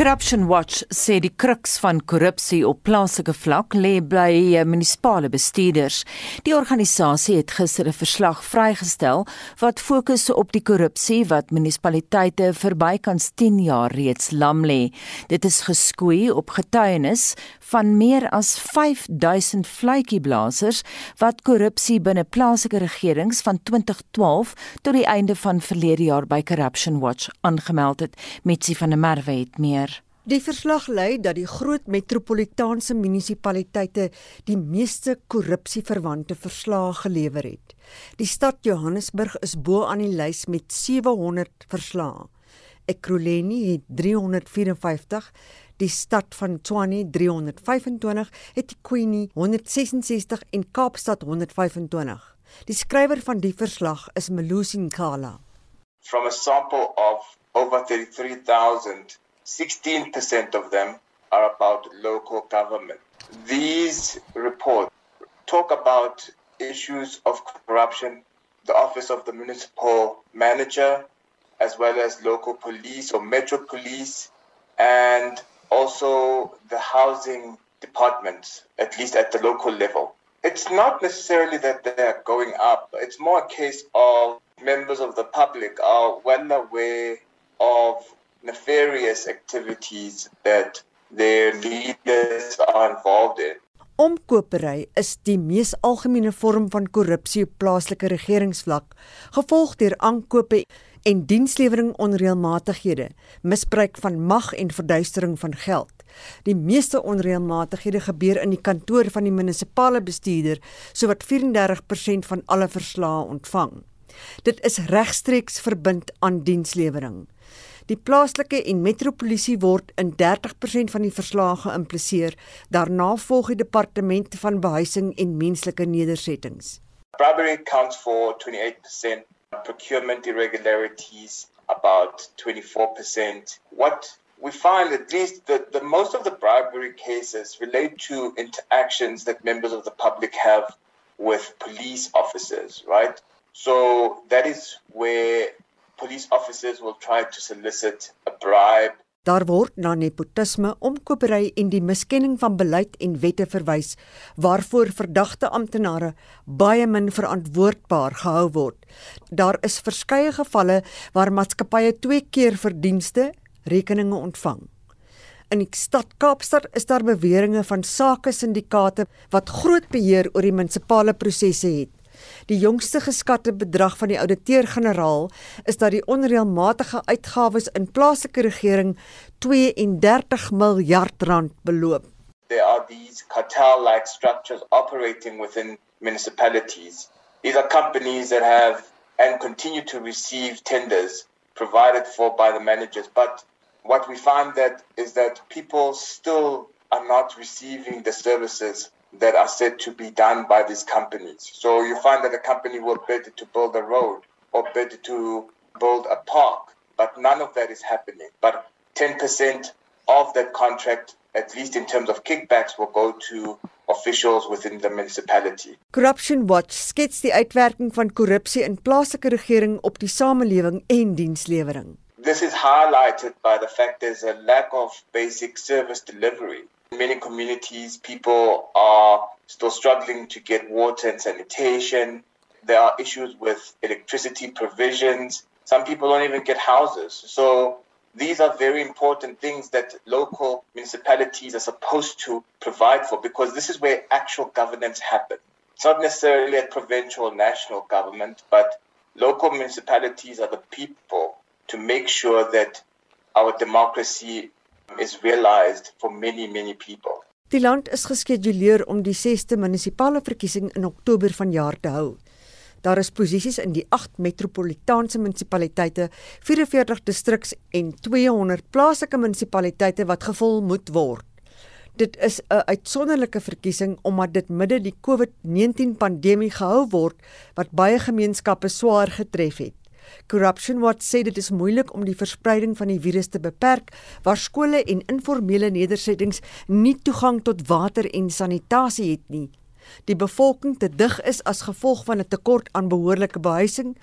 Corruption Watch sê die kruks van korrupsie op plaaslike vlak lê by eh, munisipale bestuurders. Die organisasie het gister 'n verslag vrygestel wat fokus op die korrupsie wat munisipaliteite vir bykans 10 jaar reeds lam lê. Dit is geskoei op getuienis van meer as 5000 fluitjieblassers wat korrupsie binne plaaslike regerings van 2012 tot die einde van verlede jaar by Corruption Watch aangemeld het. Mitsi van der Merwe het meer. Die verslag lei dat die groot metropolitaanse munisipaliteite die meeste korrupsieverwante verslae gelewer het. Die stad Johannesburg is bo aan die lys met 700 verslae. Ekurhuleni het 354, die stad van Tshwane 325, eThekwini 166 en Kaapstad 125. Die skrywer van die verslag is Melusi Nkala. From a sample of over 33000 16% of them are about local government. These reports talk about issues of corruption, the office of the municipal manager, as well as local police or metro police, and also the housing departments, at least at the local level. It's not necessarily that they're going up, it's more a case of members of the public are well aware of nefarious activities that their leaders are involved in. Omkopery is die mees algemene vorm van korrupsie op plaaslike regeringsvlak, gevolg deur aankope en dienslewering onreëlmatighede, misbruik van mag en verduistering van geld. Die meeste onreëlmatighede gebeur in die kantoor van die munisipale bestuurder, sowat 34% van alle verslae ontvang. Dit is regstreeks verbind aan dienslewering. Die plaaslike en metropolisie word in 30% van die verslae geïmpliseer. Daarna volg die departement van behuising en menslike nedersettings. Bribery accounts for 28%, procurement irregularities about 24%. What we find at least that the most of the bribery cases relate to interactions that members of the public have with police officers, right? So that is where police officers will try to solicit a bribe. Daar word na nepotisme, omkopery en die miskenning van beleid en wette verwys waarvoor verdagte amptenare baie min verantwoordbaar gehou word. Daar is verskeie gevalle waar maatskappye twee keer verdienste rekeninge ontvang. In die stad Kaapstad is daar beweringe van sake syndikaate wat groot beheer oor die munisipale prosesse het. Die jongste geskatte bedrag van die ouditeur-generaal is dat die onreëlmatige uitgawes in plaaslike regering 32 miljard rand beloop. There are these cartel-like structures operating within municipalities. These are companies that have and continue to receive tenders provided for by the managers, but what we find that is that people still are not receiving the services that are said to be done by these companies. So you find that a company will bid to build a road or bid to build a park, but none of that is happening. But 10% of that contract, at least in terms of kickbacks, will go to officials within the municipality. Corruption Watch skets die uitwerking van korrupsie in plaaslike regering op die samelewing en dienslewering. This is highlighted by the fact there's a lack of basic service delivery. Many communities, people are still struggling to get water and sanitation. There are issues with electricity provisions. Some people don't even get houses. So these are very important things that local municipalities are supposed to provide for because this is where actual governance happens. It's not necessarily at provincial or national government, but local municipalities are the people to make sure that our democracy is realized for many many people. Die land is geskeduleer om die 6ste munisipale verkiesing in Oktober vanjaar te hou. Daar is posisies in die 8 metropolitaanse munisipaliteite, 44 distriks en 200 plaaslike munisipaliteite wat gevul moet word. Dit is 'n uitsonderlike verkiesing omdat dit midde die COVID-19 pandemie gehou word wat baie gemeenskappe swaar getref het. Corruption Watch sê dit is moeilik om die verspreiding van die virus te beperk waar skole en informele nedersettings nie toegang tot water en sanitasie het nie. Die bevolking te dig is as gevolg van 'n tekort aan behoorlike behuising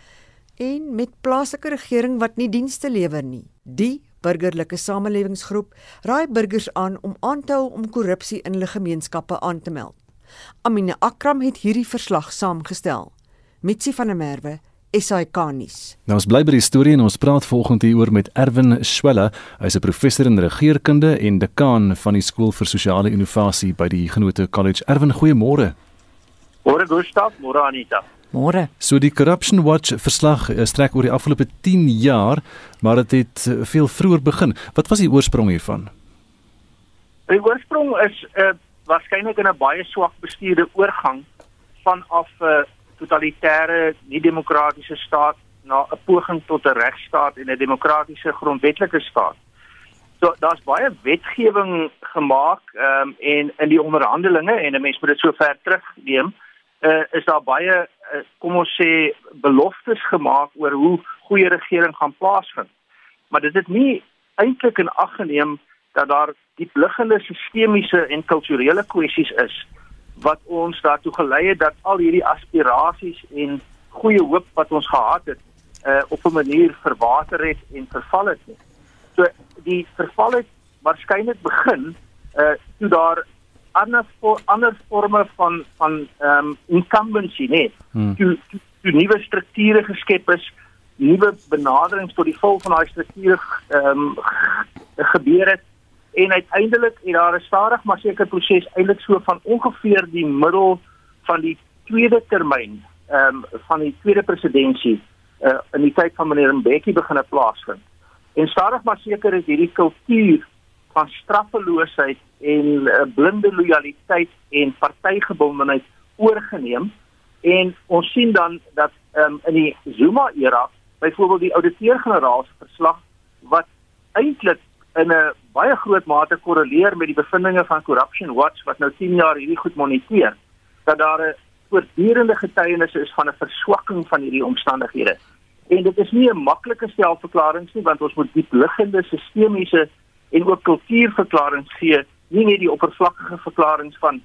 en met plaaslike regering wat nie dienste lewer nie. Die Burgerlike Samelewingsgroep raai burgers aan om aan te hou om korrupsie in hulle gemeenskappe aan te meld. Amine Akram het hierdie verslag saamgestel. Mitsi van der Merwe SAK-nuus. Nou ons bly by die storie en ons praat volgende hieroor met Erwin Swelle. Hy's 'n professor in regeringskunde en dekaan van die skool vir sosiale innovasie by die Genote College. Erwin, goeiemôre. Môre Gustav, môre Anita. Môre. So die Corruption Watch verslag eh, strek oor die afgelope 10 jaar, maar dit het, het eh, veel vroeër begin. Wat was die oorsprong hiervan? Die oorsprong is 'n uh, waarskynlik in 'n baie swak bestuurde oorgang vanaf 'n uh, totalitêre, nie-demokratiese staat na 'n poging tot 'n regstaat en 'n demokratiese grondwetlike staat. So daar's baie wetgewing gemaak ehm um, en in die onderhandelinge en 'n mens moet dit so ver terugneem, uh, is daar baie uh, kom ons sê beloftes gemaak oor hoe goeie regering gaan plaasvind. Maar dit het nie eintlik in ag geneem dat daar diepliggende sistemiese en kulturele kwessies is wat ons daartoe gelei het dat al hierdie aspirasies en goeie hoop wat ons gehad het uh, op 'n manier verwater het en verval het. So die verval het waarskynlik begin uh toe daar ander voor ander forme van van ehm um, incumbency nee hmm. toe toe nuwe strukture geskep is nuwe benaderings tot die vol van daai strukture ehm um, gebeur het en uiteindelik het daar 'n stadig maar seker proses eintlik so van ongeveer die middel van die tweede termyn ehm um, van die tweede presidentskap uh, in die tyd van meneer Mbeki begine plaasvind. En stadig maar seker is hierdie kultuur van straffeloosheid en uh, blinde lojaliteit en partygebondenheid oorgeneem en ons sien dan dat um, in die Zuma era byvoorbeeld die ouditeur-generaal se verslag wat eintlik in 'n baie groot mate korreleer met die bevindinge van Corruption Watch wat nou 10 jaar hierdie goed moniteer dat daar 'n voortdurende getuienis is van 'n verswakking van hierdie omstandighede. En dit is nie 'n maklike selfverklaring nie want ons moet diepliggende sistemiese en ook kultuurverklaringe gee, nie net die oppervlakkige verklaringe van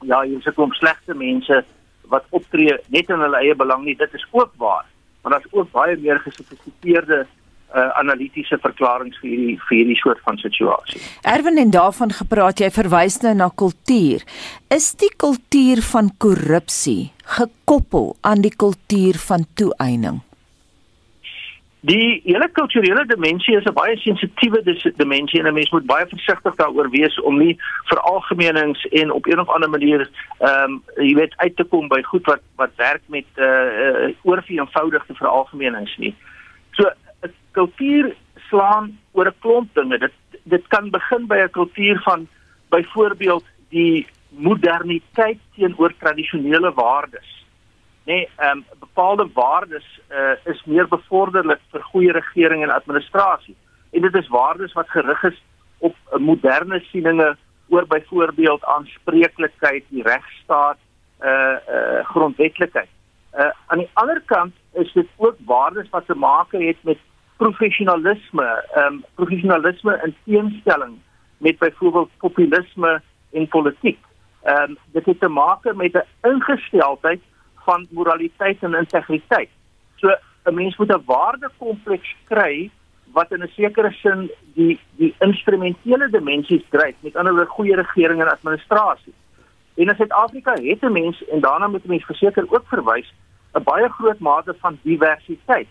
ja, hier is 'n klomp slegte mense wat optree net in hulle eie belang nie. Dit is ook waar, maar daar's ook baie meer gesofistikeerde uh, analitiese verklaringe vir hierdie vir hierdie soort van situasie. Erwin en daarvan gepraat jy verwys nou na kultuur. Is die kultuur van korrupsie gekoppel aan die kultuur van toeëning? Die hele kulturele dimensie is 'n baie sensitiewe dimensie en 'n mens moet baie versigtig daaroor wees om nie veralgemenings en op een of ander manier ehm um, jy weet uit te kom by goed wat wat werk met eh uh, uh, oorveenvoudigde veralgemenings nie. 'n kultuur slaan oor 'n klomp dinge. Dit dit kan begin by 'n kultuur van byvoorbeeld die moderniteit teenoor tradisionele waardes. Nee, ehm um, bepaalde waardes uh, is meer bevorderlik vir goeie regering en administrasie. En dit is waardes wat gerig is op moderne sieninge oor byvoorbeeld aanspreeklikheid, die regstaat, uh uh grondwetlikheid. Uh aan die ander kant is dit ook waardes wat te maak het met professionalisme, ehm um, professionalisme in teenstelling met byvoorbeeld populisme en politiek. Ehm um, dit het te maak met 'n ingesteldheid van moraliteit en integriteit. So 'n mens moet 'n waardekompleks kry wat in 'n sekere sin die die instrumentele dimensies dryf, met ander woorde goeie regering en administrasie. En in Suid-Afrika het 'n mens en daarna moet 'n mens verseker ook verwys 'n baie groot mate van diversiteit.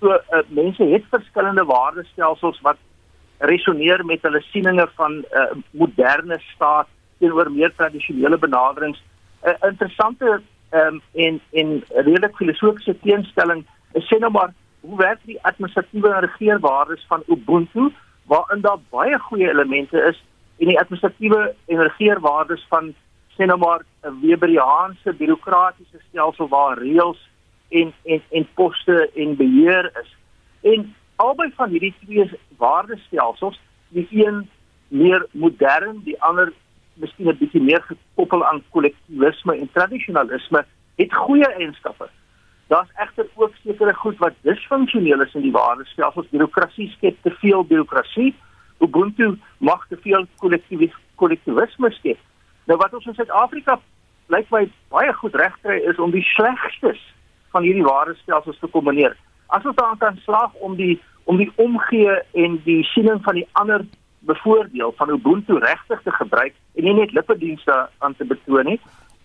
So uh, mense het verskillende waardestelsels wat resoneer met hulle sieninge van 'n uh, moderne staat teenoor meer tradisionele benaderings. 'n uh, Interessante um, en en redelik filosofiese teenstelling is sê nou maar hoe werk die administratiewe regeerwaardes van Ubuntu waarin daar baie goeie elemente is en die administratiewe en regeerwaardes van sê nou maar 'n Weberiaanse bureaukratiese stelsel waar reëls en en en poste en beheer is. En albei van hierdie twee waardestelsels, die een meer modern, die ander miskien 'n bietjie meer gekoppel aan kollektivisme en tradisionalisme, het goeie eienskappe. Daar's egter ook sekere goed wat disfunksioneel is in die waardestelsels. Bureaukrasie skep te veel bureaukrasie. Ubuntu mag te veel kollektivisme skep. Nou wat ons in Suid-Afrika lyk my baie goed regkry is om die slegstes van hierdie waardestelsels te kombineer. As ons daaraan kan slaag om die om die omgee en die siening van die ander bevoordeel van Ubuntu regtig te gebruik en nie net lippedienste aan te betoon nie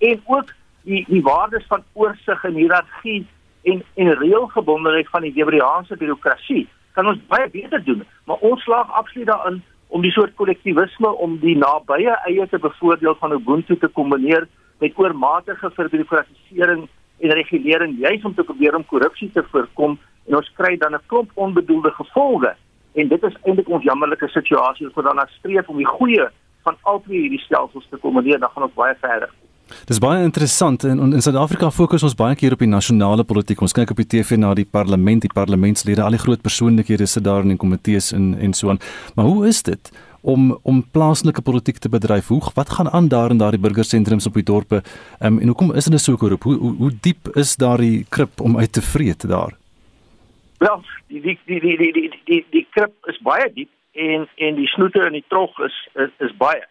en ook die die waardes van oorsig en hiërargie en en reëlgebondenheid van die Hebreëse birokrasie kan ons baie beter doen maar ons slaag absoluut daarin om die soort kollektivisme om die nabye eie te bevoordeel van Ubuntu te kombineer met oormatige verbirokratisering en regulering juis om te probeer om korrupsie te voorkom en ons kry dan 'n klomp onbedoelde gevolge en dit is eintlik ons jammerlike situasie as ons dan streef om die goeie van al twee hierdie stelsels te kombineer dan gaan ons baie verder. Dis baie interessant en in Suid-Afrika fokus ons baie keer op die nasionale politiek. Ons kyk op die TV na die parlement, die parlementslede, al die groot persoonlikhede sit daar in die komitees en en so aan. Maar hoe is dit om om plaaslike politiek te bedryf? Hoe wat gaan aan daar in daardie burgersentrums op die dorpe? Um, en hoekom is dit so korrup? Hoe, hoe hoe diep is daardie krip om uit te vreet daar? Wel, die die die die die die die, die krip is baie diep en en die snoete in die trog is is, is baie.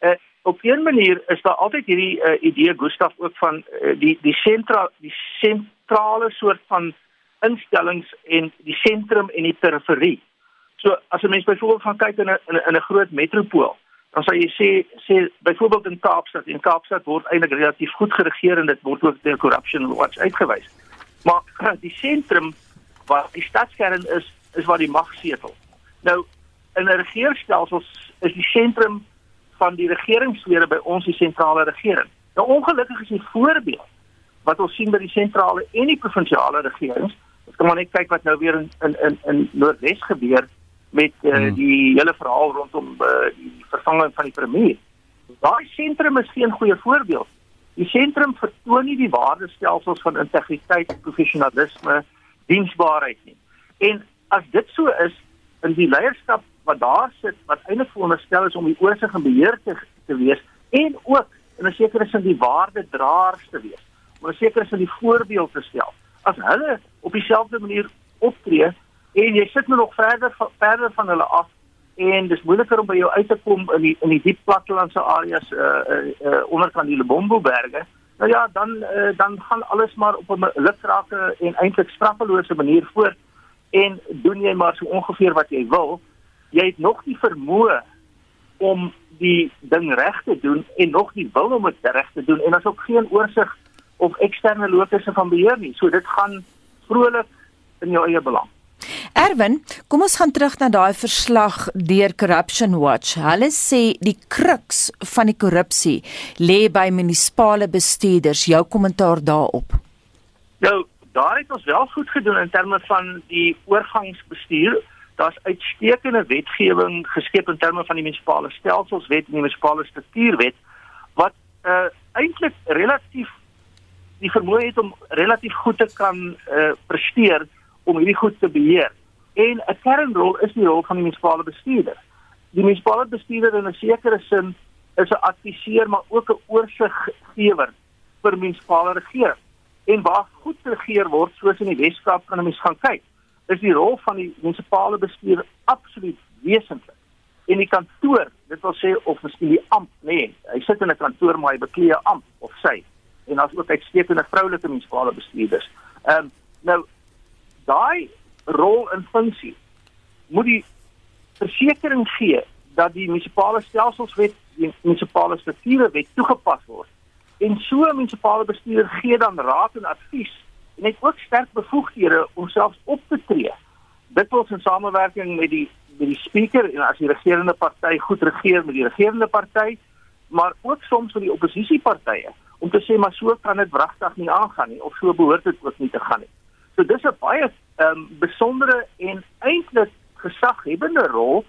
Uh, op 'n manier is daar altyd hierdie uh, idee Gustaf ook van uh, die die sentra die sentrale soort van instellings en die sentrum en die periferie. So as 'n mens byvoorbeeld gaan kyk in 'n in 'n groot metropool, dan sal jy sê sê byvoorbeeld in Kaapstad, in Kaapstad word eintlik relatief goed geregeer en dit word ook deur corruption watch uitgewys. Maar die sentrum waar die stadskern is, is waar die mag setel. Nou in 'n regeringsstelsel is die sentrum van die regeringslede by ons die sentrale regering. Nou ongelukkig is die voorbeeld wat ons sien by die sentrale en die provinsiale regerings, ons kan maar net kyk wat nou weer in in in, in Noordwes gebeur met uh, hmm. die hele verhaal rondom uh, die vervanging van die premier. Daai sentrum is geen goeie voorbeeld. Die sentrum vertoon nie die waardestelsels van integriteit, professionalisme, diensbaarheid nie. En as dit so is in die leierskap wat daar sit wat eintlik veronderstel is om die oorsig en beheer te, te wees en ook in 'n sekere sin die waardedraers te wees, om 'n sekere sin die voorbeeld te stel. As hulle op dieselfde manier optree en jy sit nog verder verder van hulle af en dis moeiliker om by jou uit te kom in die in die diep plattelandse areas uh uh, uh onderkant die Lebombo berge. Nou ja, dan uh, dan gaan alles maar op 'n lukrake en eintlik straffelose manier voort en doen jy maar so ongeveer wat jy wil. Jy het nog die vermoë om die ding reg te doen en nog die wil om dit reg te doen en as ook geen oorsig of eksterne lokusse van beheer nie. So dit gaan vrolik in jou eie belang. Erwin, kom ons gaan terug na daai verslag deur Corruption Watch. Hulle sê die kruks van die korrupsie lê by munisipale bestuurders. Jou kommentaar daarop. Nou, daar het ons wel goed gedoen in terme van die oorgangsbestuur. Daar's uitstekende wetgewing geskep in terme van die munisipale stelselswet en die munisipale struktuurwet wat uh eintlik relatief die vermoë het om relatief goed te kan uh presteer om hierdie goed te beheer. En 'n kernrol is die rol van die munisipale bestuurder. Die munisipale bestuurder in 'n sekere sin is 'n adviseur maar ook 'n oorsiggewer vir munisipale regering. En waar goed geregeer word, soos in die Weskaap kan 'n mens gaan kyk, is die rol van die munisipale bestuurder absoluut wesentlik. En die kantoor, dit wil sê of miskien die amp, nee, hy sit in 'n kantoor maar hy beklee 'n amp of sy. En daar's ook uitstekende vroulike munisipale bestuurders. Ehm um, nou daai rol en funksie. Moet die versekering gee dat die munisipale stelselswet die munisipale struktuurwet toegepas word. En so 'n munisipale bestuurder gee dan raad en advies en het ook sterk bevoegdhede om selfs op te tree. Dit word in samewerking met die met die spreker en as die regerende party goed regeer met die regerende party maar ook soms met die oppositiepartye om te sê maar so kan dit wragtig nie aangaan nie of so behoort dit ook nie te gaan nie. So dis 'n baie um, besondere en eintlik gesaghebbende rol,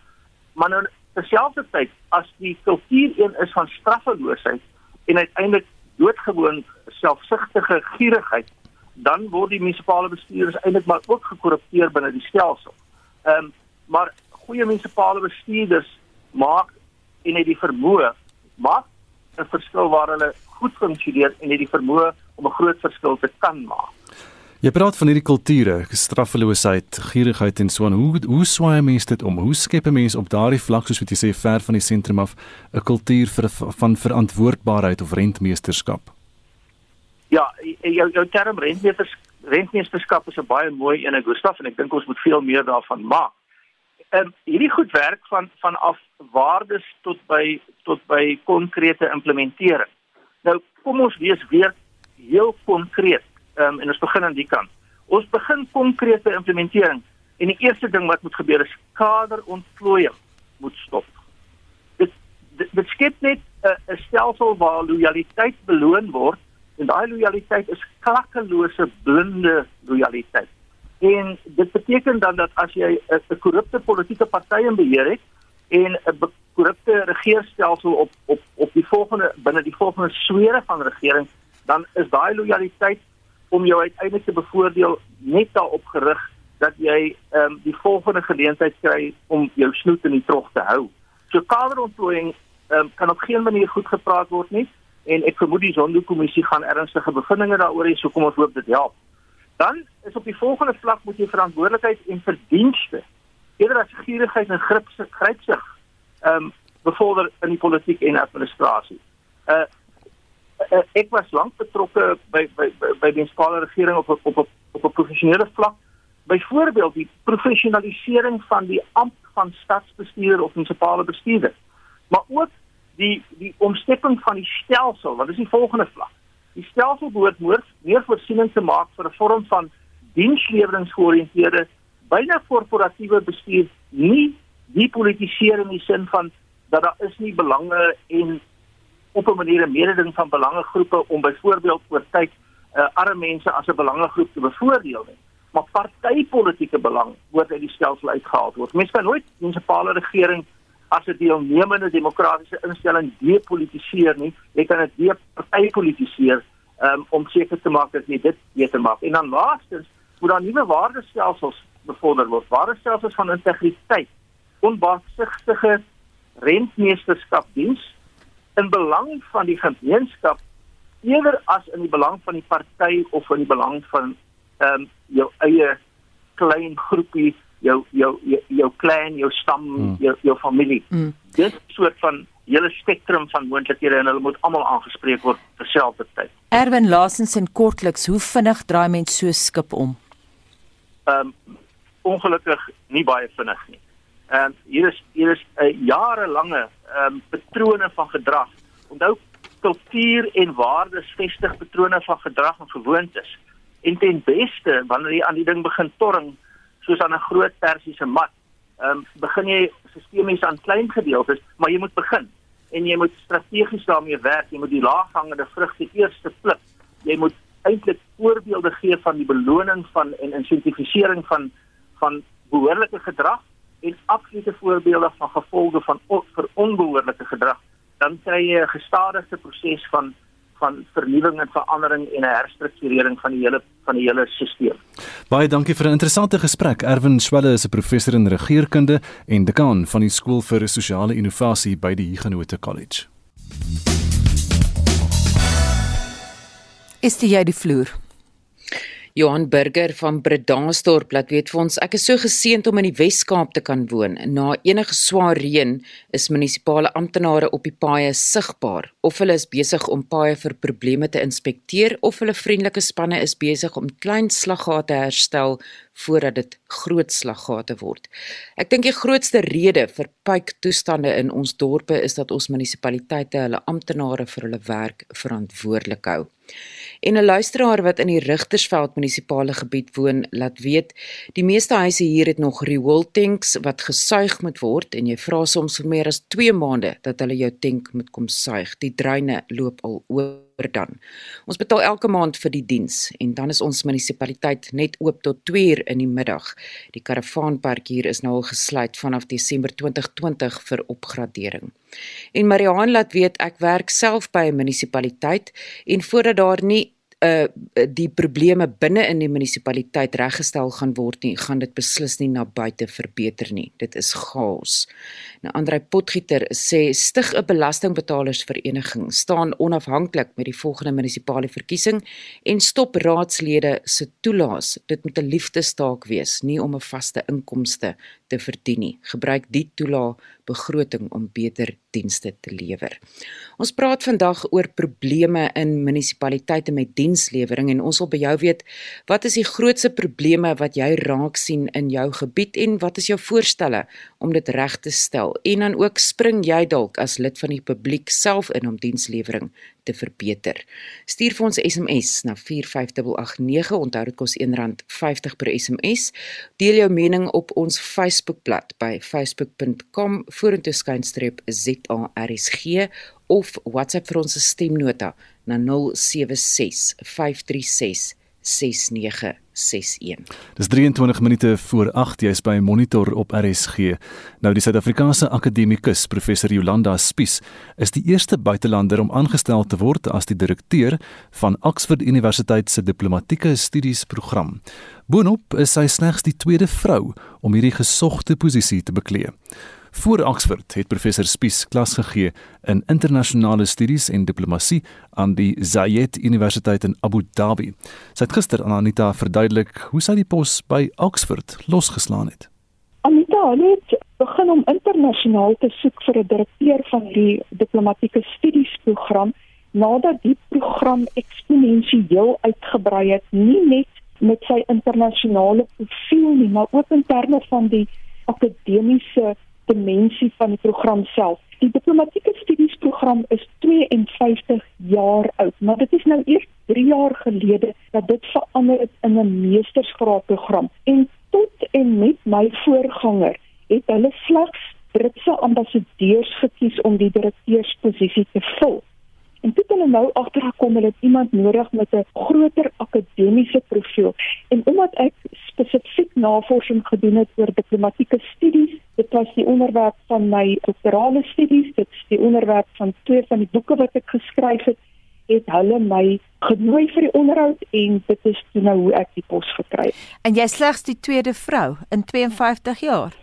maar nou terselfdertyd as die kultuur een is van straffeloosheid en uiteindelik doodgewoon selfsugtige gierigheid, dan word die munisipale bestuurders eintlik maar ook gekorrupteer binne die stelsel. Ehm um, maar goeie munisipale bestuurders maak en het die vermoë maak 'n verskil waar hulle goed funksioneer en het die vermoë om 'n groot verskil te kan maak. Jy praat van hierdie kulture, straffeloosheid, gierigheid en so aan. Hoe hoe swaai mense dit om? Hoe skep 'n mens op daardie vlak soos wat jy sê ver van die sentrum af 'n kultuur vir van verantwoordbaarheid of rentmeesterskap? Ja, jou jou term rentmeesters rentmeesterskap is 'n baie mooi ene Gustaf en ek dink ons moet veel meer daarvan maak. Ehm um, hierdie goed werk van van af waardes tot by tot by konkrete implementering. Nou kom ons wees weer heel konkreet. Ehm um, en ons begin aan die kant. Ons begin konkrete implementering en die eerste ding wat moet gebeur is kaderontplooiing moet stop. Dit dit, dit skep net 'n stelsel waar lojaliteit beloon word en daai lojaliteit is klakkelose blinde lojaliteit. En dit beteken dan dat as jy 'n korrupte politieke party in beheer het en 'n korrupte regeringsstelsel op op op die volgende binne die volgende swere van regering, dan is daai lojaliteit om jou uiteindelik te bevoordeel net daarop gerig dat jy ehm um, die volgende geleentheid kry om jou snoet in die trog te hou. So kaderontplooiing ehm um, kan op geen manier goed gepraat word nie en ek vermoed die Zondo-kommissie gaan ernstige bevindinge daaroor hê, so kom ons hoop dit help. Dan is op die volgende vlak moet jy verantwoordelikheid en verdienste eerder as gierigheid en grypsig ehm um, bevorder in die politiek en administrasie. Uh, uh ek was lank betrokke by by by die munisipale regering op op op op 'n professionele vlak. Byvoorbeeld die professionalisering van die ampt van stadsbestuurder of munisipale bestuurder. Maar ook die die omstepping van die stelsel, wat is die volgende vlak? Die stelsel behoort meer, meer voorsiening te maak vir 'n vorm van diensleweringsgeoriënteerde byna korporatiewe bestuur, nie die politisering in die sin van dat daar is nie belange en op 'n manier 'n mededing van belangegroepe om byvoorbeeld oor tyd uh, arme mense as 'n belangegroep te bevoordeel nie maar partytetiese belang word uit die stelsel uitgehaal word. Mense kan nooit munisipale regering as 'n deelnemende demokratiese instelling depolitiseer nie. Jy kan dit departytetiseer um, om seker te maak dat jy dit beter maak. En dan laastens moet daar nuwe waardestelsels bevorder word. Waardestelsels van integriteit, onbaatsigtige rentmeesterskapdiens in belang van die gemeenskap eerder as in die belang van die party of in die belang van ehm um, jou eie klein groepie jou jou jou, jou klein jou stam mm. jou jou familie. Mm. Dit soort van hele spektrum van moontlikhede en hulle moet almal aangespreek word terselfdertyd. Erwin Lasens en kortliks, hoe vinnig draai mens so skip om? Ehm um, ongelukkig nie baie vinnig nie. Ehm um, hier is hier is 'n uh, jarelange ehm um, patrone van gedrag. Onthou kultuur en waardes vestig patrone van gedrag en gewoontes. En ten beste wanneer jy aan die ding begin torring soos aan 'n groot persiese mat. Ehm um, begin jy sistemies aan klein gedeeltes, maar jy moet begin en jy moet strategies daarmee werk. Jy moet die laaghangende vrugte eers pluk. Jy moet eintlik voorbeelde gee van die beloning van en insentifisering van van behoorlike gedrag en absolute voorbeelde van gevolge van vir onbehoorlike gedrag. Dan kry jy 'n gestadige proses van van vernuwing en verandering en 'n herstrukturering van die hele van die hele stelsel. Baie dankie vir 'n interessante gesprek. Erwin Swelle is 'n professor in regeringskunde en dekaan van die skool vir sosiale innovasie by die Huguenot College. Is jy die vloer? Johan Burger van Bredasdorp laat weet vir ons ek is so geseënd om in die Wes-Kaap te kan woon. Na enige swaar reën is munisipale amptenare op die paaie sigbaar of hulle is besig om paaie vir probleme te inspekteer of hulle vriendelike spanne is besig om klein slaggate herstel voordat dit groot slaggate word. Ek dink die grootste rede vir puiktoestande in ons dorpe is dat ons munisipaliteite hulle amptenare vir hulle werk verantwoordelik hou. En 'n luisteraar wat in die Rigtersveld munisipale gebied woon, laat weet, die meeste huise hier het nog riool tanks wat gesuig moet word en jy vra soms vir meer as 2 maande dat hulle jou tank moet kom suig. Die dreine loop al oor dan. Ons betaal elke maand vir die diens en dan is ons munisipaliteit net oop tot 2 uur in die middag. Die karavaanpark hier is nou al gesluit vanaf Desember 2020 vir opgradering. En Mariaan laat weet ek werk self by 'n munisipaliteit en voordat daar nie uh die probleme binne in die munisipaliteit reggestel gaan word nie, gaan dit beslis nie na buite verbeter nie. Dit is chaos. Nou Andrei Potgieter sê stig 'n belastingbetalersvereniging staan onafhanklik met die volgende munisipale verkiesing en stop raadslede se toelaas. Dit moet 'n liefdestaak wees, nie om 'n vaste inkomste te verdien nie. Gebruik die toelaas begroting om beter dienste te lewer. Ons praat vandag oor probleme in munisipaliteite met dienslewering en ons wil by jou weet wat is die grootste probleme wat jy raak sien in jou gebied en wat is jou voorstelle om dit reg te stel? En dan ook spring jy dalk as lid van die publiek self in om dienslewering te verbeter. Stuur vir ons SMS na 45889. Onthou dit kos R1.50 per SMS. Deel jou mening op ons Facebookblad by facebook.com vorentoe skynstreep ZARSG of WhatsApp vir ons stemnota na 076 536 6961. Dis 23 minute voor 8 jy's by Monitor op RSG. Nou die Suid-Afrikaanse akademikus professor Jolanda Spies is die eerste buitelander om aangestel te word as die direkteur van Oxford Universiteit se diplomatieke studies program. Boonop is sy slegs die tweede vrou om hierdie gesogte posisie te beklee. Voor Oxford het professor Spies klas gegee in internasionale studies en diplomatie aan die Zayed Universiteit in Abu Dhabi. Sy het gister aan Anita verduidelik hoe sy die pos by Oxford losgeslaan het. Anita het begin om internasionaal te soek vir 'n direkteur van die diplomatieke studies program nadat die program eksponensieel uitgebrei het, nie net met sy internasionale profiel nie, maar ook in terme van die akademiese dimensie van die program self. Die diplomatieke studies program is 52 jaar oud, maar dit is nou eers 3 jaar gelede dat dit verander het in 'n meestersgraad program. En tot en met my voorganger het hulle slegs Britse ambassadeurs gekies om die direkteursposisie te vul. En toe hulle nou agtergekom het iemand nodig met 'n groter akademiese profiel. En omdat ek spesifiek navorsing gedoen het oor diplomatieke studies, dit was die onderwerp van my doktorale studies, dit is die onderwerp van twee van die boeke wat ek geskryf het, het hulle my genooi vir die onderhoud en dit is toe nou hoe ek die pos gekry het. En jy slegs die tweede vrou in 52 jaar.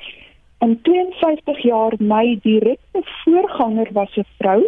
In 52 jaar my direkte voorganger was 'n vrou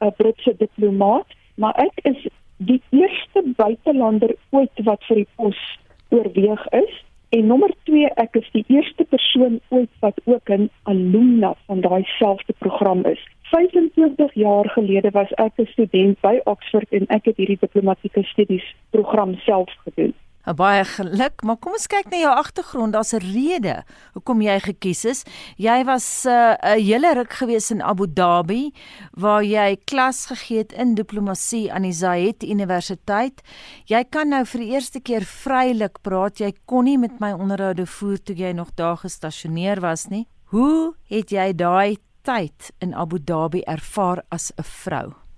'n Britse diplomaat, maar ek is die eerste buitelander ooit wat vir die pos oorweeg is. En nommer 2, ek is die eerste persoon ooit wat ook 'n alumna van daai selfde program is. 25 jaar gelede was ek 'n student by Oxford en ek het hierdie diplomatieke studies program self gedoen. Baie geluk, maar kom ons kyk na jou agtergrond. Daar's 'n rede hoekom jy gekies is. Jy was 'n uh, 'n hele ruk gewees in Abu Dhabi waar jy klas gegee het in diplomatie aan die Zayed Universiteit. Jy kan nou vir die eerste keer vrylik praat. Jy kon nie met my onderhoude voer toe jy nog daar gestasioneer was nie. Hoe het jy daai tyd in Abu Dhabi ervaar as 'n vrou?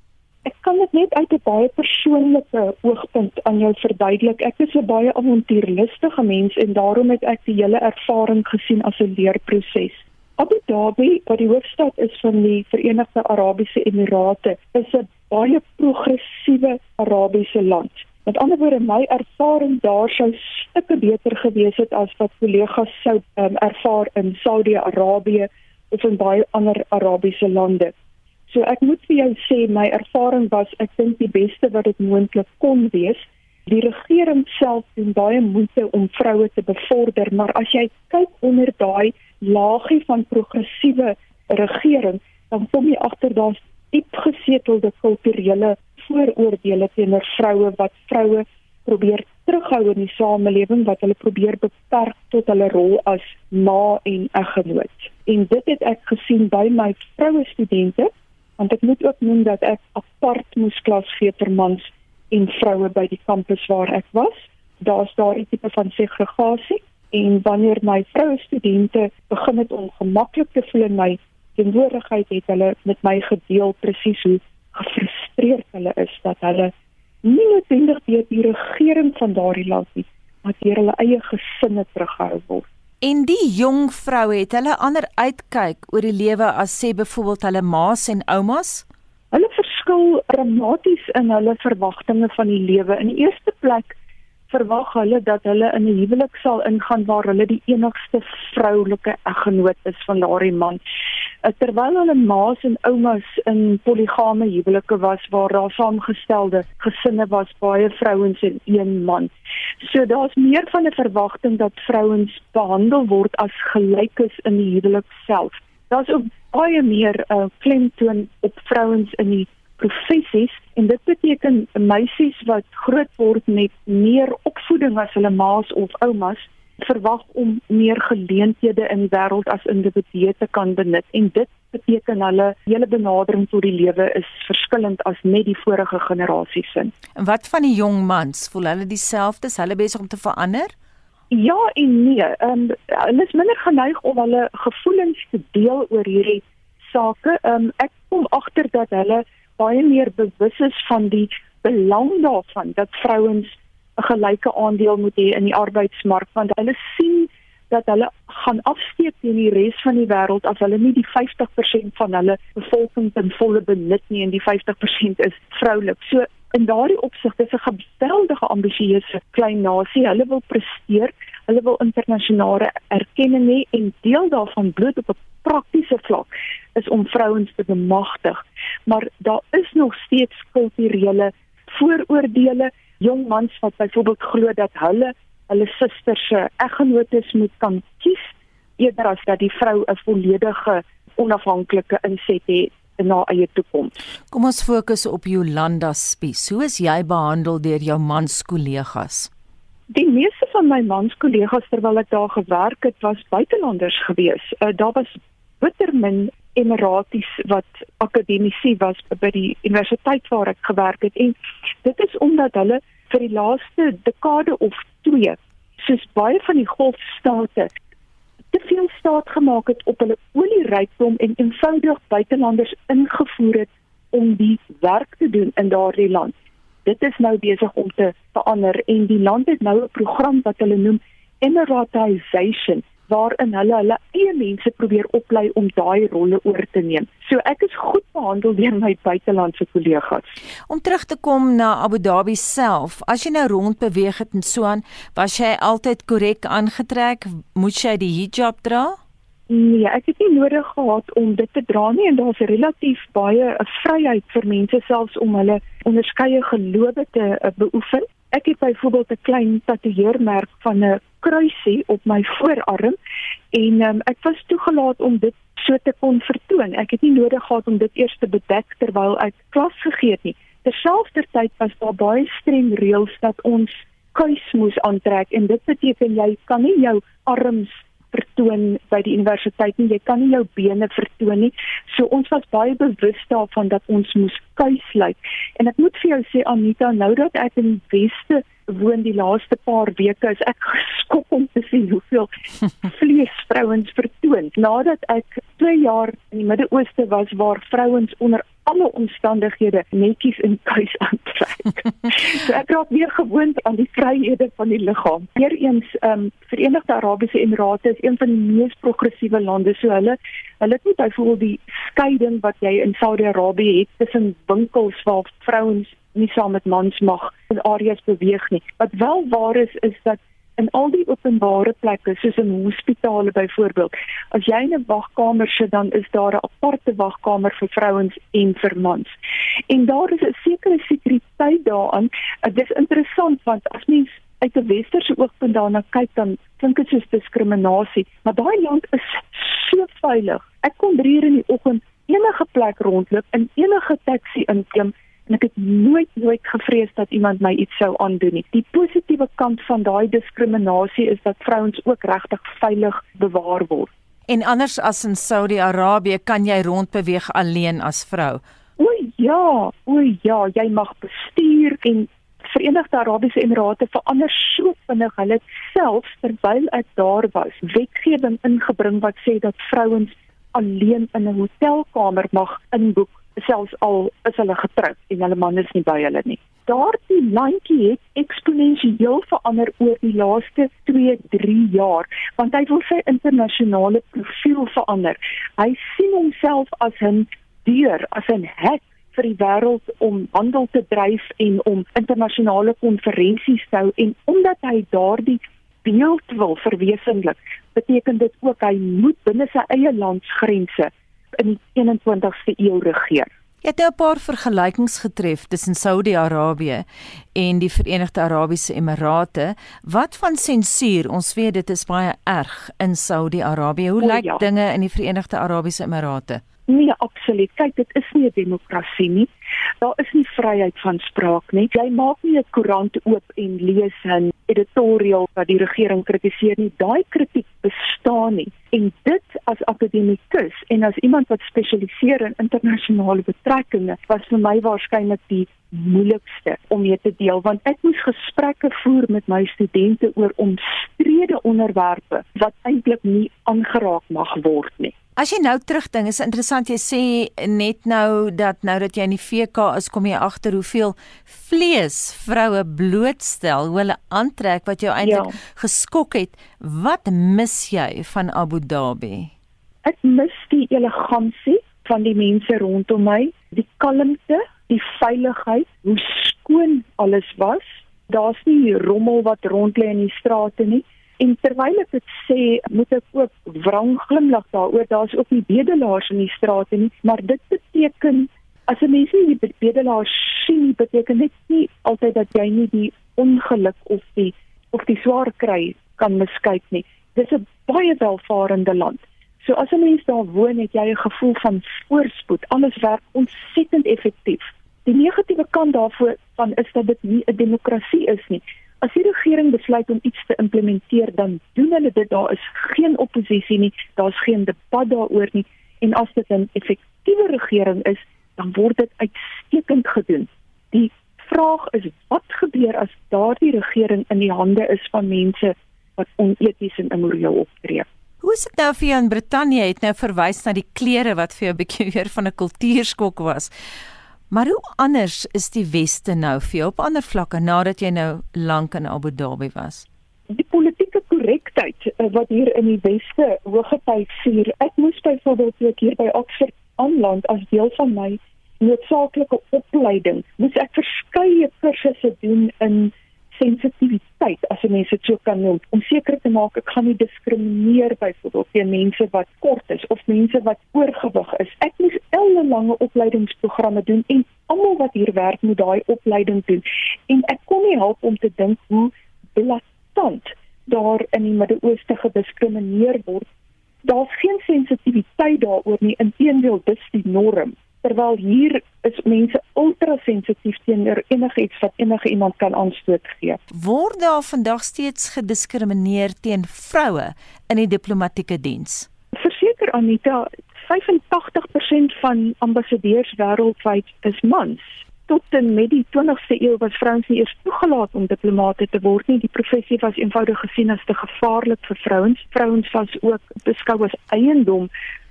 Ek kan dit net uit 'n baie persoonlike oogpunt aan jou verduidelik. Ek is 'n baie avontuurlustige mens en daarom het ek die hele ervaring gesien as 'n leerproses. Abu Dhabi, wat die hoofstad is van die Verenigde Arabiese Emirate, is 'n baie progressiewe Arabiese land. Met ander woorde, my ervaring daar sou stukke beter gewees het as wat kollegas sou um, ervaar in Saudi-Arabië of in baie ander Arabiese lande. So ek moet vir jou sê my ervaring was ek dink die beste wat dit moontlik kon wees. Die regering self doen baie moeite om vroue te bevorder, maar as jy kyk onder daai laagie van progressiewe regering, dan kom jy agter daar's diep gesetelde kulturele vooroordeele teenoor vroue wat vroue probeer terughou in die samelewing wat hulle probeer beperk tot hulle rol as ma en eggenoot. En dit het ek gesien by my vroue studente want ek moet ook noem dat ek apart moes klas gee vir mans en vroue by die kampus waar ek was. Daar's daar 'n tipe van segregasie en wanneer my vroue studente begin het om gemaklik te voel in my teenwoordigheid het hulle met my gedeel presies hoe gefrustreerd hulle is dat hulle nie noodwendig deur die regering van daardie land nie, maar deur hulle eie gesinne teruggehou word. En die jong vroue het hulle ander uitkyk oor die lewe as sê byvoorbeeld hulle ma's en oumas? Hulle verskil dramaties in hulle verwagtinge van die lewe. In die eerste plek verwag hulle dat hulle in 'n huwelik sal ingaan waar hulle die enigste vroulike eggenoot is van daardie man. Uh, terwyl hulle ma's en oumas in poligame huwelike was waar daar saamgestelde gesinne was, baie vrouens en een man. So daar's meer van 'n verwagting dat vrouens behandel word as gelykes in die huwelik self. Daar's ook baie meer uh, klemtoon op vrouens in die professies en dit beteken meisies wat groot word met meer opvoeding as hulle ma's of oumas verwag om meer geleenthede in die wêreld as individue te kan benut en dit beteken hulle hele benadering tot die lewe is verskillend as net die vorige generasie se. En wat van die jong mans, voel hulle dieselfde? Is hulle besig om te verander? Ja en nee. Ehm um, hulle is minder geneig om hulle gevoelens te deel oor hierdie sake. Ehm um, ek kom agter dat hulle baie meer bewus is van die belang daarvan dat vrouens 'n gelyke aandeel moet hê in die arbeidsmark want hulle sien dat hulle gaan afsteek teen die res van die wêreld as hulle nie die 50% van hulle bevolking ten volle benut nie en die 50% is vroulik. So in daardie opsig is 'n geweldige ambisieuse klein nasie. Hulle wil presteer, hulle wil internasionale erkenning hê en deel daarvan bloot op 'n praktiese vlak is om vrouens te bemagtig. Maar daar is nog steeds kulturele vooroordeele, jong mans wat byvoorbeeld glo dat hulle hulle susters se eggenotes moet kan kies eerder as dat die vrou 'n volledige onafhanklike inset het na eie toekoms. Kom ons fokus op Jolanda Spies. Hoe is jy behandel deur jou mans kollegas? Die meeste van my mans kollegas terwyl ek daar gewerk het, was buitelanders gewees. Uh, daar was bitter min emiraties wat akademici was by die universiteit waar ek gewerk het en dit is omdat hulle vir die laaste dekade of 2 soos baie van die golfstate te veel staat gemaak het op hulle olierykdom en eenvoudig buitelanders ingevoer het om die werk te doen in daardie land. Dit is nou besig om te verander en die land het nou 'n program wat hulle noem Emiratization waarin hulle hulle eie mense probeer oplei om daai rolle oor te neem. So ek is goed behandel deur my buitelandse kollegas. Om terug te kom na Abu Dhabi self, as jy nou rond beweeg het en so aan, was jy altyd korrek aangetrek? Moet jy die hijab dra? Nee, ek het nie nodig gehad om dit te dra nie en daar's relatief baie 'n vryheid vir mense selfs om hulle onderskeie gelowe te uh, beoefen. Ek het byvoorbeeld 'n klein tatoeëermerk van 'n kruisie op my voorarm en um, ek was toegelaat om dit so te kon vertoon. Ek het nie nodig gehad om dit eers te bedek terwyl ek klas gegee het nie. Terselfdertyd was daar baie streng reëls dat ons kuis moes aantrek en dit beteken jy kan nie jou arms vertoon by die universiteit nie. Jy kan nie jou bene vertoon nie. So ons was baie bewus daarvan dat ons moes kuis lyk. En ek moet vir jou sê Anita, nou dat ek in die Weste woon die laaste paar weke, is ek geskok om te sien hoeveel vlees vrouens vertoon. Nadat ek 2 jaar in die Midde-Ooste was waar vrouens onder alle omstandighede netjies in kuis aantrek. so ek raak weer gewoond aan die vryhede van die liggaam. Weereens ehm um, Verenigde Arabiese Emirate is een van die mees progressiewe lande. So hulle hulle het nie byvoorbeeld die skeiding wat jy in Saudi-Arabië het tussen winkels waar vrouens nie saam met mans mag in areas beweeg nie. Wat wel waar is is dat in al die openbare plekke soos in hospitale byvoorbeeld as jy in 'n wagkamer sit dan is daar 'n aparte wagkamer vir vrouens en vir mans. En daar is 'n sekere sekuriteit daaraan. Dit is interessant want as mens uit 'n westerse oogpunt daarna kyk dan klink dit soos diskriminasie maar daai land is so veilig. Ek kon 3 uur in die oggend enige plek rondloop in enige taxi inklim en ek het nooit nooit gevrees dat iemand my iets sou aandoen nie. Die positiewe kant van daai diskriminasie is dat vrouens ook regtig veilig bewaar word. En anders as in Saudi-Arabië kan jy rondbeweeg alleen as vrou. O ja, o ja, jy mag bestuur en Verenigde Arabiese Emirate verander so vinnig. Hulle self terwyl ek daar was, wetgewing ingebring wat sê dat vrouens alleen in 'n hotelkamer mag inboek selfs al is hulle getroud en hulle man is nie by hulle nie. Daardie landjie het eksponensieel verander oor die laaste 2, 3 jaar, want hy wil sy internasionale profiel verander. Hy sien homself as 'n deur, as 'n hek vir die wêreld om handel te dryf en om internasionale konferensies te hou en omdat hy daardie beeld wil verwesenlik, beteken dit ook hy moet binne sy eie landsgrense in die 21ste eeu regeer. Jy het nou 'n paar vergelykings getref tussen Saudi-Arabië en die Verenigde Arabiese Emirate. Wat van sensuur? Ons weet dit is baie erg in Saudi-Arabië. Hoe lyk ja. dinge in die Verenigde Arabiese Emirate? Nee, absoluut. Kyk, dit is nie 'n demokrasie nie. Daar is nie vryheid van spraak nie. Jy maak nie 'n koerant oop en lees 'n editorial wat die regering kritiseer nie. Daai kritiek bestaan nie. En dit as akademikus en as iemand wat spesialiseer in internasionale betrekkinge was vir my waarskynlik die moeilikste om mee te deel want ek moes gesprekke voer met my studente oor omstrede onderwerpe wat eintlik nie aangeraak mag word nie. As jy nou terugdink, is interessant jy sê net nou dat nou dat jy in die VK is, kom jy agter hoeveel vlees vroue blootstel, hoe hulle aantrek wat jou eintlik ja. geskok het. Wat mis jy van Abu Dhabi? Ek mis die elegansie van die mense rondom my, die kalmte, die veiligheid, hoe skoon alles was. Daar's nie rommel wat rond lê in die strate nie. En terwyl ek dit sê, moet ek ook wrang glimlag daaroor. Daar's ook nie bedelaars in die strate nie, maar dit beteken as 'n mens nie die bedelaars sien, beteken dit nie altyd dat jy nie die ongeluk of die of die swaar kry kan miskyk nie. Dis 'n baie welvarende land. So as 'n mens daar woon, het jy 'n gevoel van voorspoed. Alles werk ontsettend effektief. Die negatiewe kant daarvan van is dat dit nie 'n demokrasie is nie. As die regering besluit om iets te implementeer, dan doen hulle dit. Daar is geen oppositie nie, daar's geen debat daaroor nie. En as dit 'n effektiewe regering is, dan word dit uitstekend gedoen. Die vraag is wat gebeur as daardie regering in die hande is van mense wat oneties en immoreel optree? Hoe is dit nou vir jou in Brittanje? Het nou verwys na die klere wat vir jou 'n bietjie weer van 'n kultuurskok was. Maar hoe anders is die weste nou vir jou op ander vlakke nadat jy nou lank in Abu Dhabi was? Die politieke korrektheid eh, wat hier in die weste hooggetyd vier. Ek moes byvoorbeeld hier by Oxford aanland as deel van my noodsaaklike opleiding. Moes ek verskeie kursusse doen in sensitiwiteit as 'n mens dit so kan noem om seker te maak ek gaan nie diskrimineer byvoorbeeld teen mense wat kort is of mense wat oorgewig is. Ek moes ellelange opleidingsprogramme doen en almal wat hier werk moet daai opleiding doen. En ek kon nie help om te dink hoe blaatant daar in die Midde-Ooste gediskrimineer word. Daar's geen sensitiwiteit daaroor nie. Inteendeel, dis die norm terwyl hier mense ultra sensitief teenoor enigiets wat enige iemand kan aanstoot gee. Word daar vandag steeds gediskrimineer teen vroue in die diplomatieke diens? Verseker Anita, 85% van ambassadeurs wêreldwyd is mans tot en met die 20ste eeu was vrouens nie eers toegelaat om diplomate te word nie. Die professie was eenvoudig gesien as te gevaarlik vir vrouens. Vrouens was ook beskou as eiendom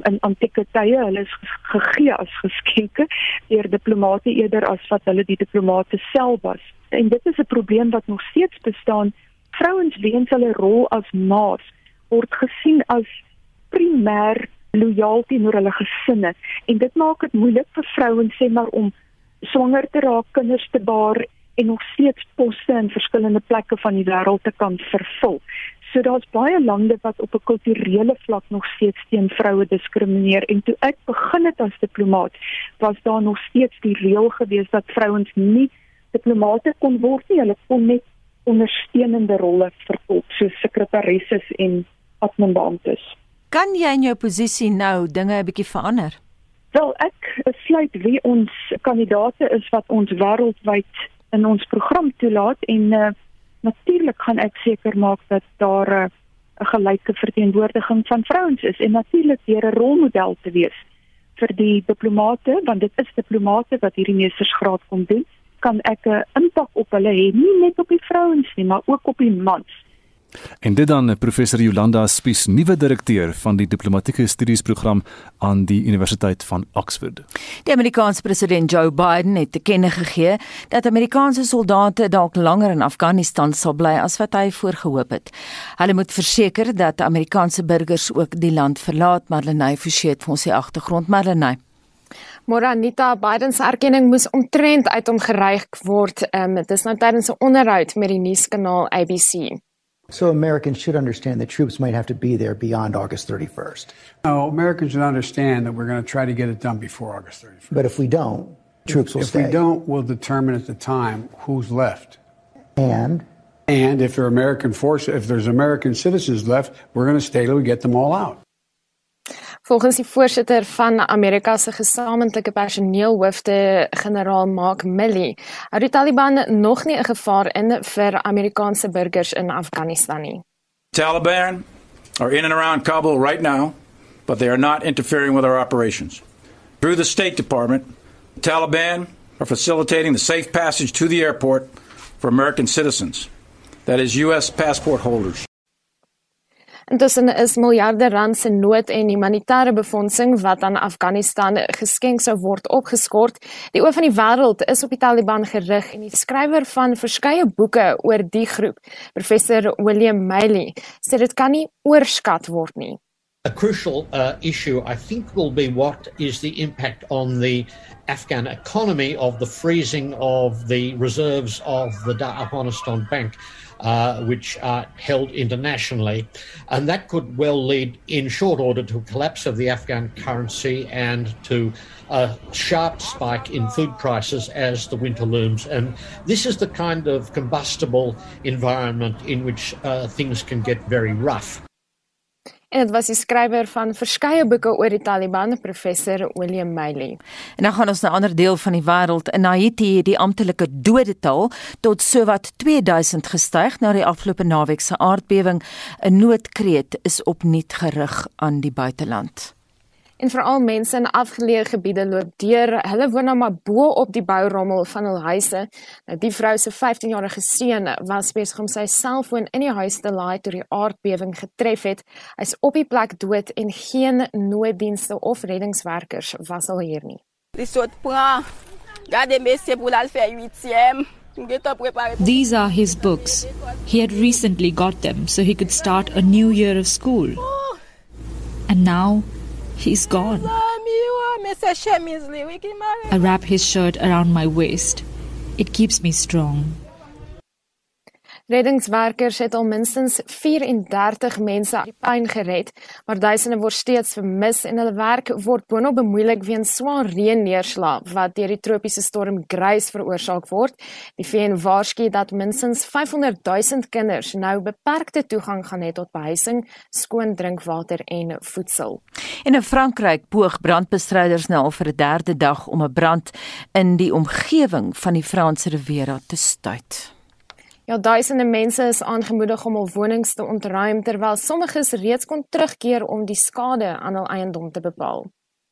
in antieke tye. Hulle is gegee as geskenke deur diplomate eerder as wat hulle die diplomate self was. En dit is 'n probleem wat nog steeds bestaan. Vrouens weens hulle rol as ma's word gesien as primêr lojaal teenoor hulle gesinne en dit maak dit moeilik vir vrouens sê maar om swanger te raak, kinders te baar en nog steeds poste in verskillende plekke van die wêreld te kan vervul. So daar's baie lande wat op 'n kulturele vlak nog steeds teen vroue diskrimineer en toe ek begin het as diplomaat, was daar nog steeds die reël gewees dat vrouens nie diplomate kon word nie, hulle kon net ondersteunende rolle vervul, soos sekretarisses en adminbeamptes. Kan jy in jou posisie nou dinge 'n bietjie verander? Wel, ek besluit wie ons kandidate is wat ons wêreldwyd in ons program toelaat en uh, natuurlik gaan ek seker maak dat daar eh, 'n uh, gelyke verteenwoordiging van vrouens is en natuurlik deur 'n rolmodel te wees vir die diplomate want dit is diplomate wat hierdie meestersgraad kom doen kan ek 'n impak op hulle hê nie net op die vrouens nie maar ook op die mans En dit dan professor Jolanda Spies, nuwe direkteur van die diplomatieke studiesprogram aan die Universiteit van Oxford. Die Amerikaanse president Joe Biden het te kenne gegee dat Amerikaanse soldate dalk langer in Afghanistan sal bly as wat hy voorgehoop het. Hulle moet verseker dat Amerikaanse burgers ook die land verlaat, Marlenae Forsie het vir ons die agtergrond Marlenae. Moranita Biden se erkenning moes omtrent uit hom gereig word. Um, dit is nou tydens 'n onderhoud met die nuuskanaal ABC. So Americans should understand that troops might have to be there beyond August 31st. No, Americans should understand that we're going to try to get it done before August 31st. But if we don't, troops will if stay. If we don't, we'll determine at the time who's left. And and if there are American forces, if there's American citizens left, we're going to stay till we get them all out. Volgens die voorsitter van Amerika se gesamentlike personeelhoofde, generaal Mark Milley, hou die Taliban nog nie 'n gevaar in vir Amerikaanse burgers in Afghanistan nie. Taliban are in and around Kabul right now, but they are not interfering with our operations. Through the State Department, the Taliban are facilitating the safe passage to the airport for American citizens, that is US passport holders. Intussen is miljarde rand se nood en humanitêre befondsing wat aan Afghanistan geskenk sou word opgeskort. Die oë van die wêreld is op die Taliban gerig en die skrywer van verskeie boeke oor die groep, professor William Maley, sê dit kan nie oorskat word nie. A crucial uh, issue, I think, will be what is the impact on the Afghan economy of the freezing of the reserves of the Afghanistan Bank. Uh, which are held internationally. And that could well lead, in short order, to a collapse of the Afghan currency and to a sharp spike in food prices as the winter looms. And this is the kind of combustible environment in which uh, things can get very rough. En dit was die skrywer van verskeie boeke oor die Taliban, professor William Maley. En dan gaan ons na 'n ander deel van die wêreld. In Haiti het die amptelike dodetal tot sowat 2000 gestyg na die afgelope naweek se aardbewing. 'n Noodkreet is opnuut gerig aan die buiteland en veral mense in afgeleë gebiede loop deur. Hulle woon nou maar bo op die bourommel van hul huise. Nou die vrou se 15-jarige seun was besig om sy selfoon in die huis te laai toe die aardbewing getref het. Hy's op die plek dood en geen nooddienste of reddingswerkers was al hier nie. These are his books. He had recently got them so he could start a new year of school. And now He's gone. I wrap his shirt around my waist. It keeps me strong. Reddingswerkers het al minstens 34 mense uit die puin gered, maar duisende word steeds vermis en hulle werk word boonop bemoeilik weens swaar reënneerslag wat deur die tropiese storm Grace veroorsaak word. Die VN waarsku dat minstens 500 000 kinders nou beperkte toegang gaan hê tot behuising, skoon drinkwater en voedsel. En in Frankryk poog brandbestryders nou al vir 'n derde dag om 'n brand in die omgewing van die Franse Riviera te stuit. Ja, duisende mense is aangemoedig om hul wonings te ontruim terwyl sommiges reeds kon terugkeer om die skade aan hul eiendom te bepaal.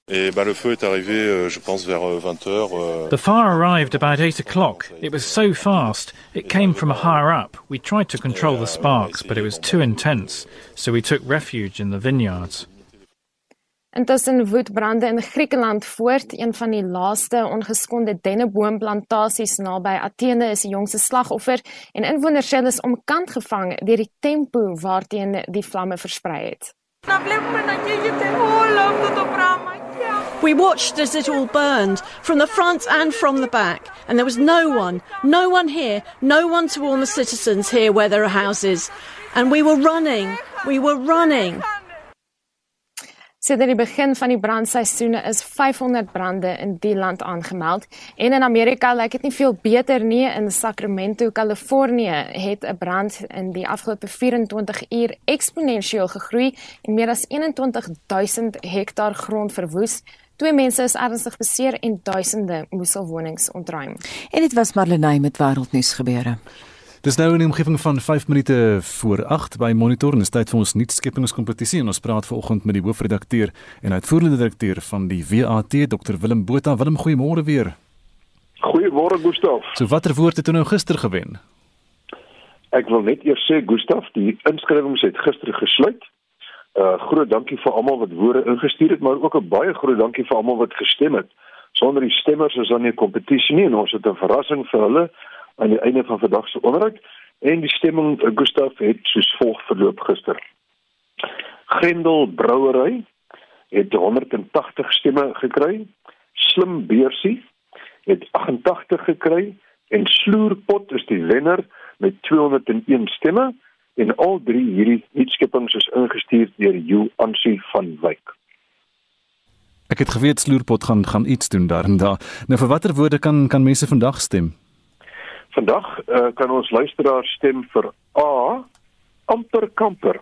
Et bah, le feu est arrivé, euh, je pense, vers 20 euh, heures. Euh... The fire arrived about 8 o'clock. It was so fast. It came from higher up. We tried to control the sparks, but it was too intense. So we took refuge in the vineyards. Intussen woed brande in Griekeland voort. Een van die laaste ongeskonde denneboomplantasies naby Athene is die jongste slagoffer en inwoners sê hulle is omkant gevang deur die tempo waarteen die vlamme versprei het. We watched as it all burned from the front and from the back, and there was no one, no one here, no one to warn the citizens here where there are houses. And we were running, we were running. Sedert die begin van die brandseisoene is 500 brande in die land aangemeld en in Amerika lyk dit nie veel beter nie in Sacramento, Kalifornië het 'n brand in die afgelope 24 uur eksponensieel gegroei en meer as 21000 hektaar grond verwoes. Twee mense is ernstig beseer en duisende moes hul wonings ontruim. En dit was Marlenae met wêreldnuus gebeure. Dis nou in die omgewing van 5 minute voor 8 by Monitor en dit is tyd vir ons nuutskeppingskompetisie en ons praat vanoggend met die hoofredakteur en uitvoerende direkteur van die WAT Dr Willem Botha. Willem, goeiemôre weer. Goeiemôre Gustaf. So watter woord het nou gister gewen? Ek wil net eers sê Gustaf, die inskrywings het gister gesluit. Uh groot dankie vir almal wat woorde ingestuur het, maar ook 'n baie groot dankie vir almal wat gestem het. Sonder die stemmers is dan nie 'n kompetisie nie en ons het 'n verrassing vir hulle aan die einde van vandag se onderhoud en die stemming uh, Gustaf het soos volg verloop gister. Grendel Brouwery het 180 stemme gekry. Slim Beursie het 88 gekry en Sloerpot is die wenner met 201 stemme en al drie hierdie nuutskepings is ingestuur deur Jo Ansie van Wyk. Ek het geweet Sloerpot gaan gaan iets doen daar en daar. Nou vir watter woorde kan kan mense vandag stem? Vandag uh, kan ons luisteraars stem vir A amper kamper.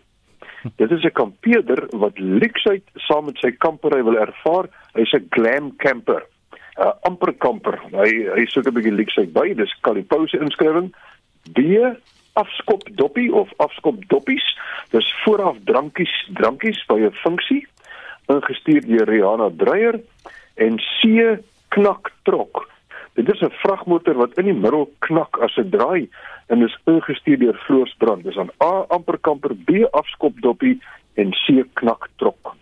Dit is 'n kampeerder wat luksheid saam met sy kampery wil ervaar. Hy's 'n glam camper. 'n uh, amper kamper. Hy hy soek 'n bietjie luksheid by. Dis Kalipose inskrywing. B afskop doppie of afskop doppies. Dis vooraf drankies drankies by 'n funksie ingestuur deur Rihanna Dreyer en C knak trok. Dit is 'n vragmotor wat in die middel knak as dit draai en is ingestuur deur Floosbrand. Dis aan A amper kamper B afskop doppie en C knak trok.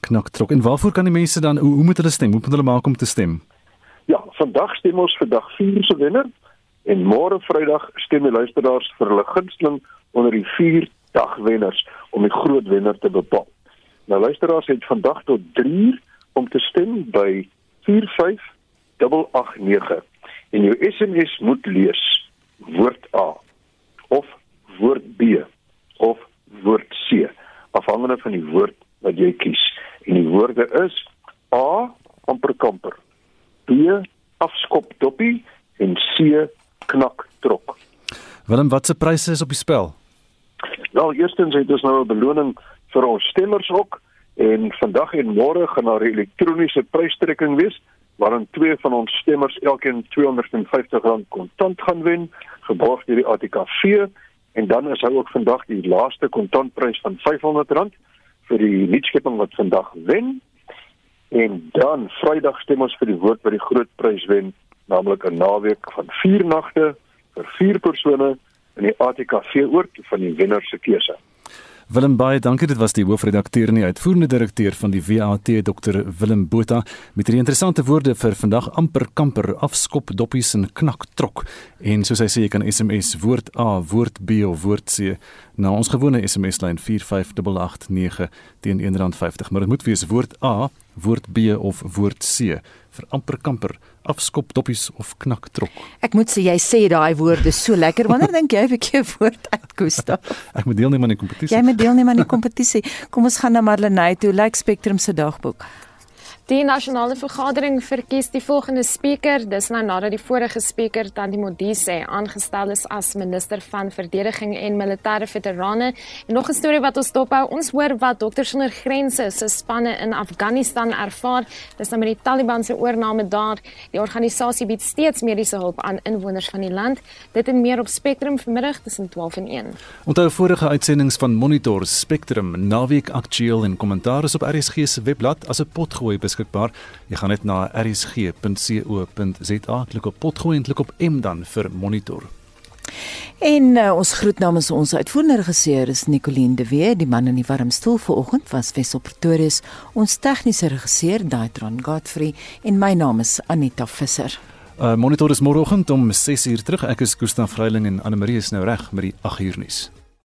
Knak trok. En waarvoor kan die mense dan hoe, hoe moet hulle stem? Hoe moet hulle maak om te stem? Ja, vandag stem ons vir dag 4 se wenner en môre Vrydag stem die luisteraars vir hulle gunsteling onder die 4 dagwenners om die groot wenner te bepaal. Nou luisteraars het vandag tot 3 uur om te stem by 45 889 en jou SMS moet lees woord A of woord B of woord C afhangende van die woord wat jy kies. En die woorde is A amper kamper B afskop doppie en C knak trok. Willem watse pryse is op die spel? Wel eerstens het ons nou 'n beloning vir ons stemmers ook en vandag en môre gaan daar 'n elektroniese prystrekking wees waarin twee van ons stemmers elkeen R250 kontant gaan wen, geborg deur die ATKV en dan is hy ook vandag die laaste kontantprys van R500 vir die nuutskepping wat vandag wen. En dan Vrydag stem ons vir die woord wat die groot prys wen, naamlik 'n naweek van 4 nagte vir 4 persone in die ATKV oord van die wenner se keuse. Willem Baie, dankie. Dit was die hoofredakteur en die uitvoerende direkteur van die WAT, Dr Willem Botha, met hierdie interessante woorde vir vandag amper kamper afskop doppies en knak trok. En soos hy sê, jy kan SMS woord A, woord B of woord C na ons gewone SMS lyn 45889 teen R1.50, maar dit moet wees woord A, woord B of woord C vir amper kamper afskop doppies of knak trok. Ek moet sê jy sê daai woorde so lekker. Wanneer dink jy 'n bietjie woord uit Gustav? Ek moet deelneem aan die kompetisie. Jy moet deelneem aan die kompetisie. Kom ons gaan na Marlenae toe, Lyk Spectrum se dagboek. Die nasionale vergadering verkies die volgende spreker. Dis nou nadat die vorige spreker Tandi Modise aangestel is as minister van verdediging en militêre veterane. En nog 'n storie wat ons dophou. Ons hoor wat Dokters sonder Grense se spanne in Afghanistan ervaar. Dis nou met die Taliban se oorneem daar. Die organisasie bied steeds mediese hulp aan inwoners van die land. Dit en meer op Spectrum vanmiddag tussen 12 en 1. Onthou vorige uitsendings van Monitor Spectrum naweek aktueel en kommentaar op RSG se webblad as 'n potgooi beskikbaar. Jy gaan net na rsg.co.za klik op potgooi en klik op M dan vir monitor. En uh, ons groet namens ons uitvoerende regisseur is Nicoline de Wee, die man in die warm stoel vanoggend was Wessel Pretorius, ons tegniese regisseur Daitron Godfrey en my naam is Anita Visser. Uh, monitor is môreoggend om 6uur terug. Ek is Gustaf Vreiling en Anne Marie is nou reg met die 8uur nuus.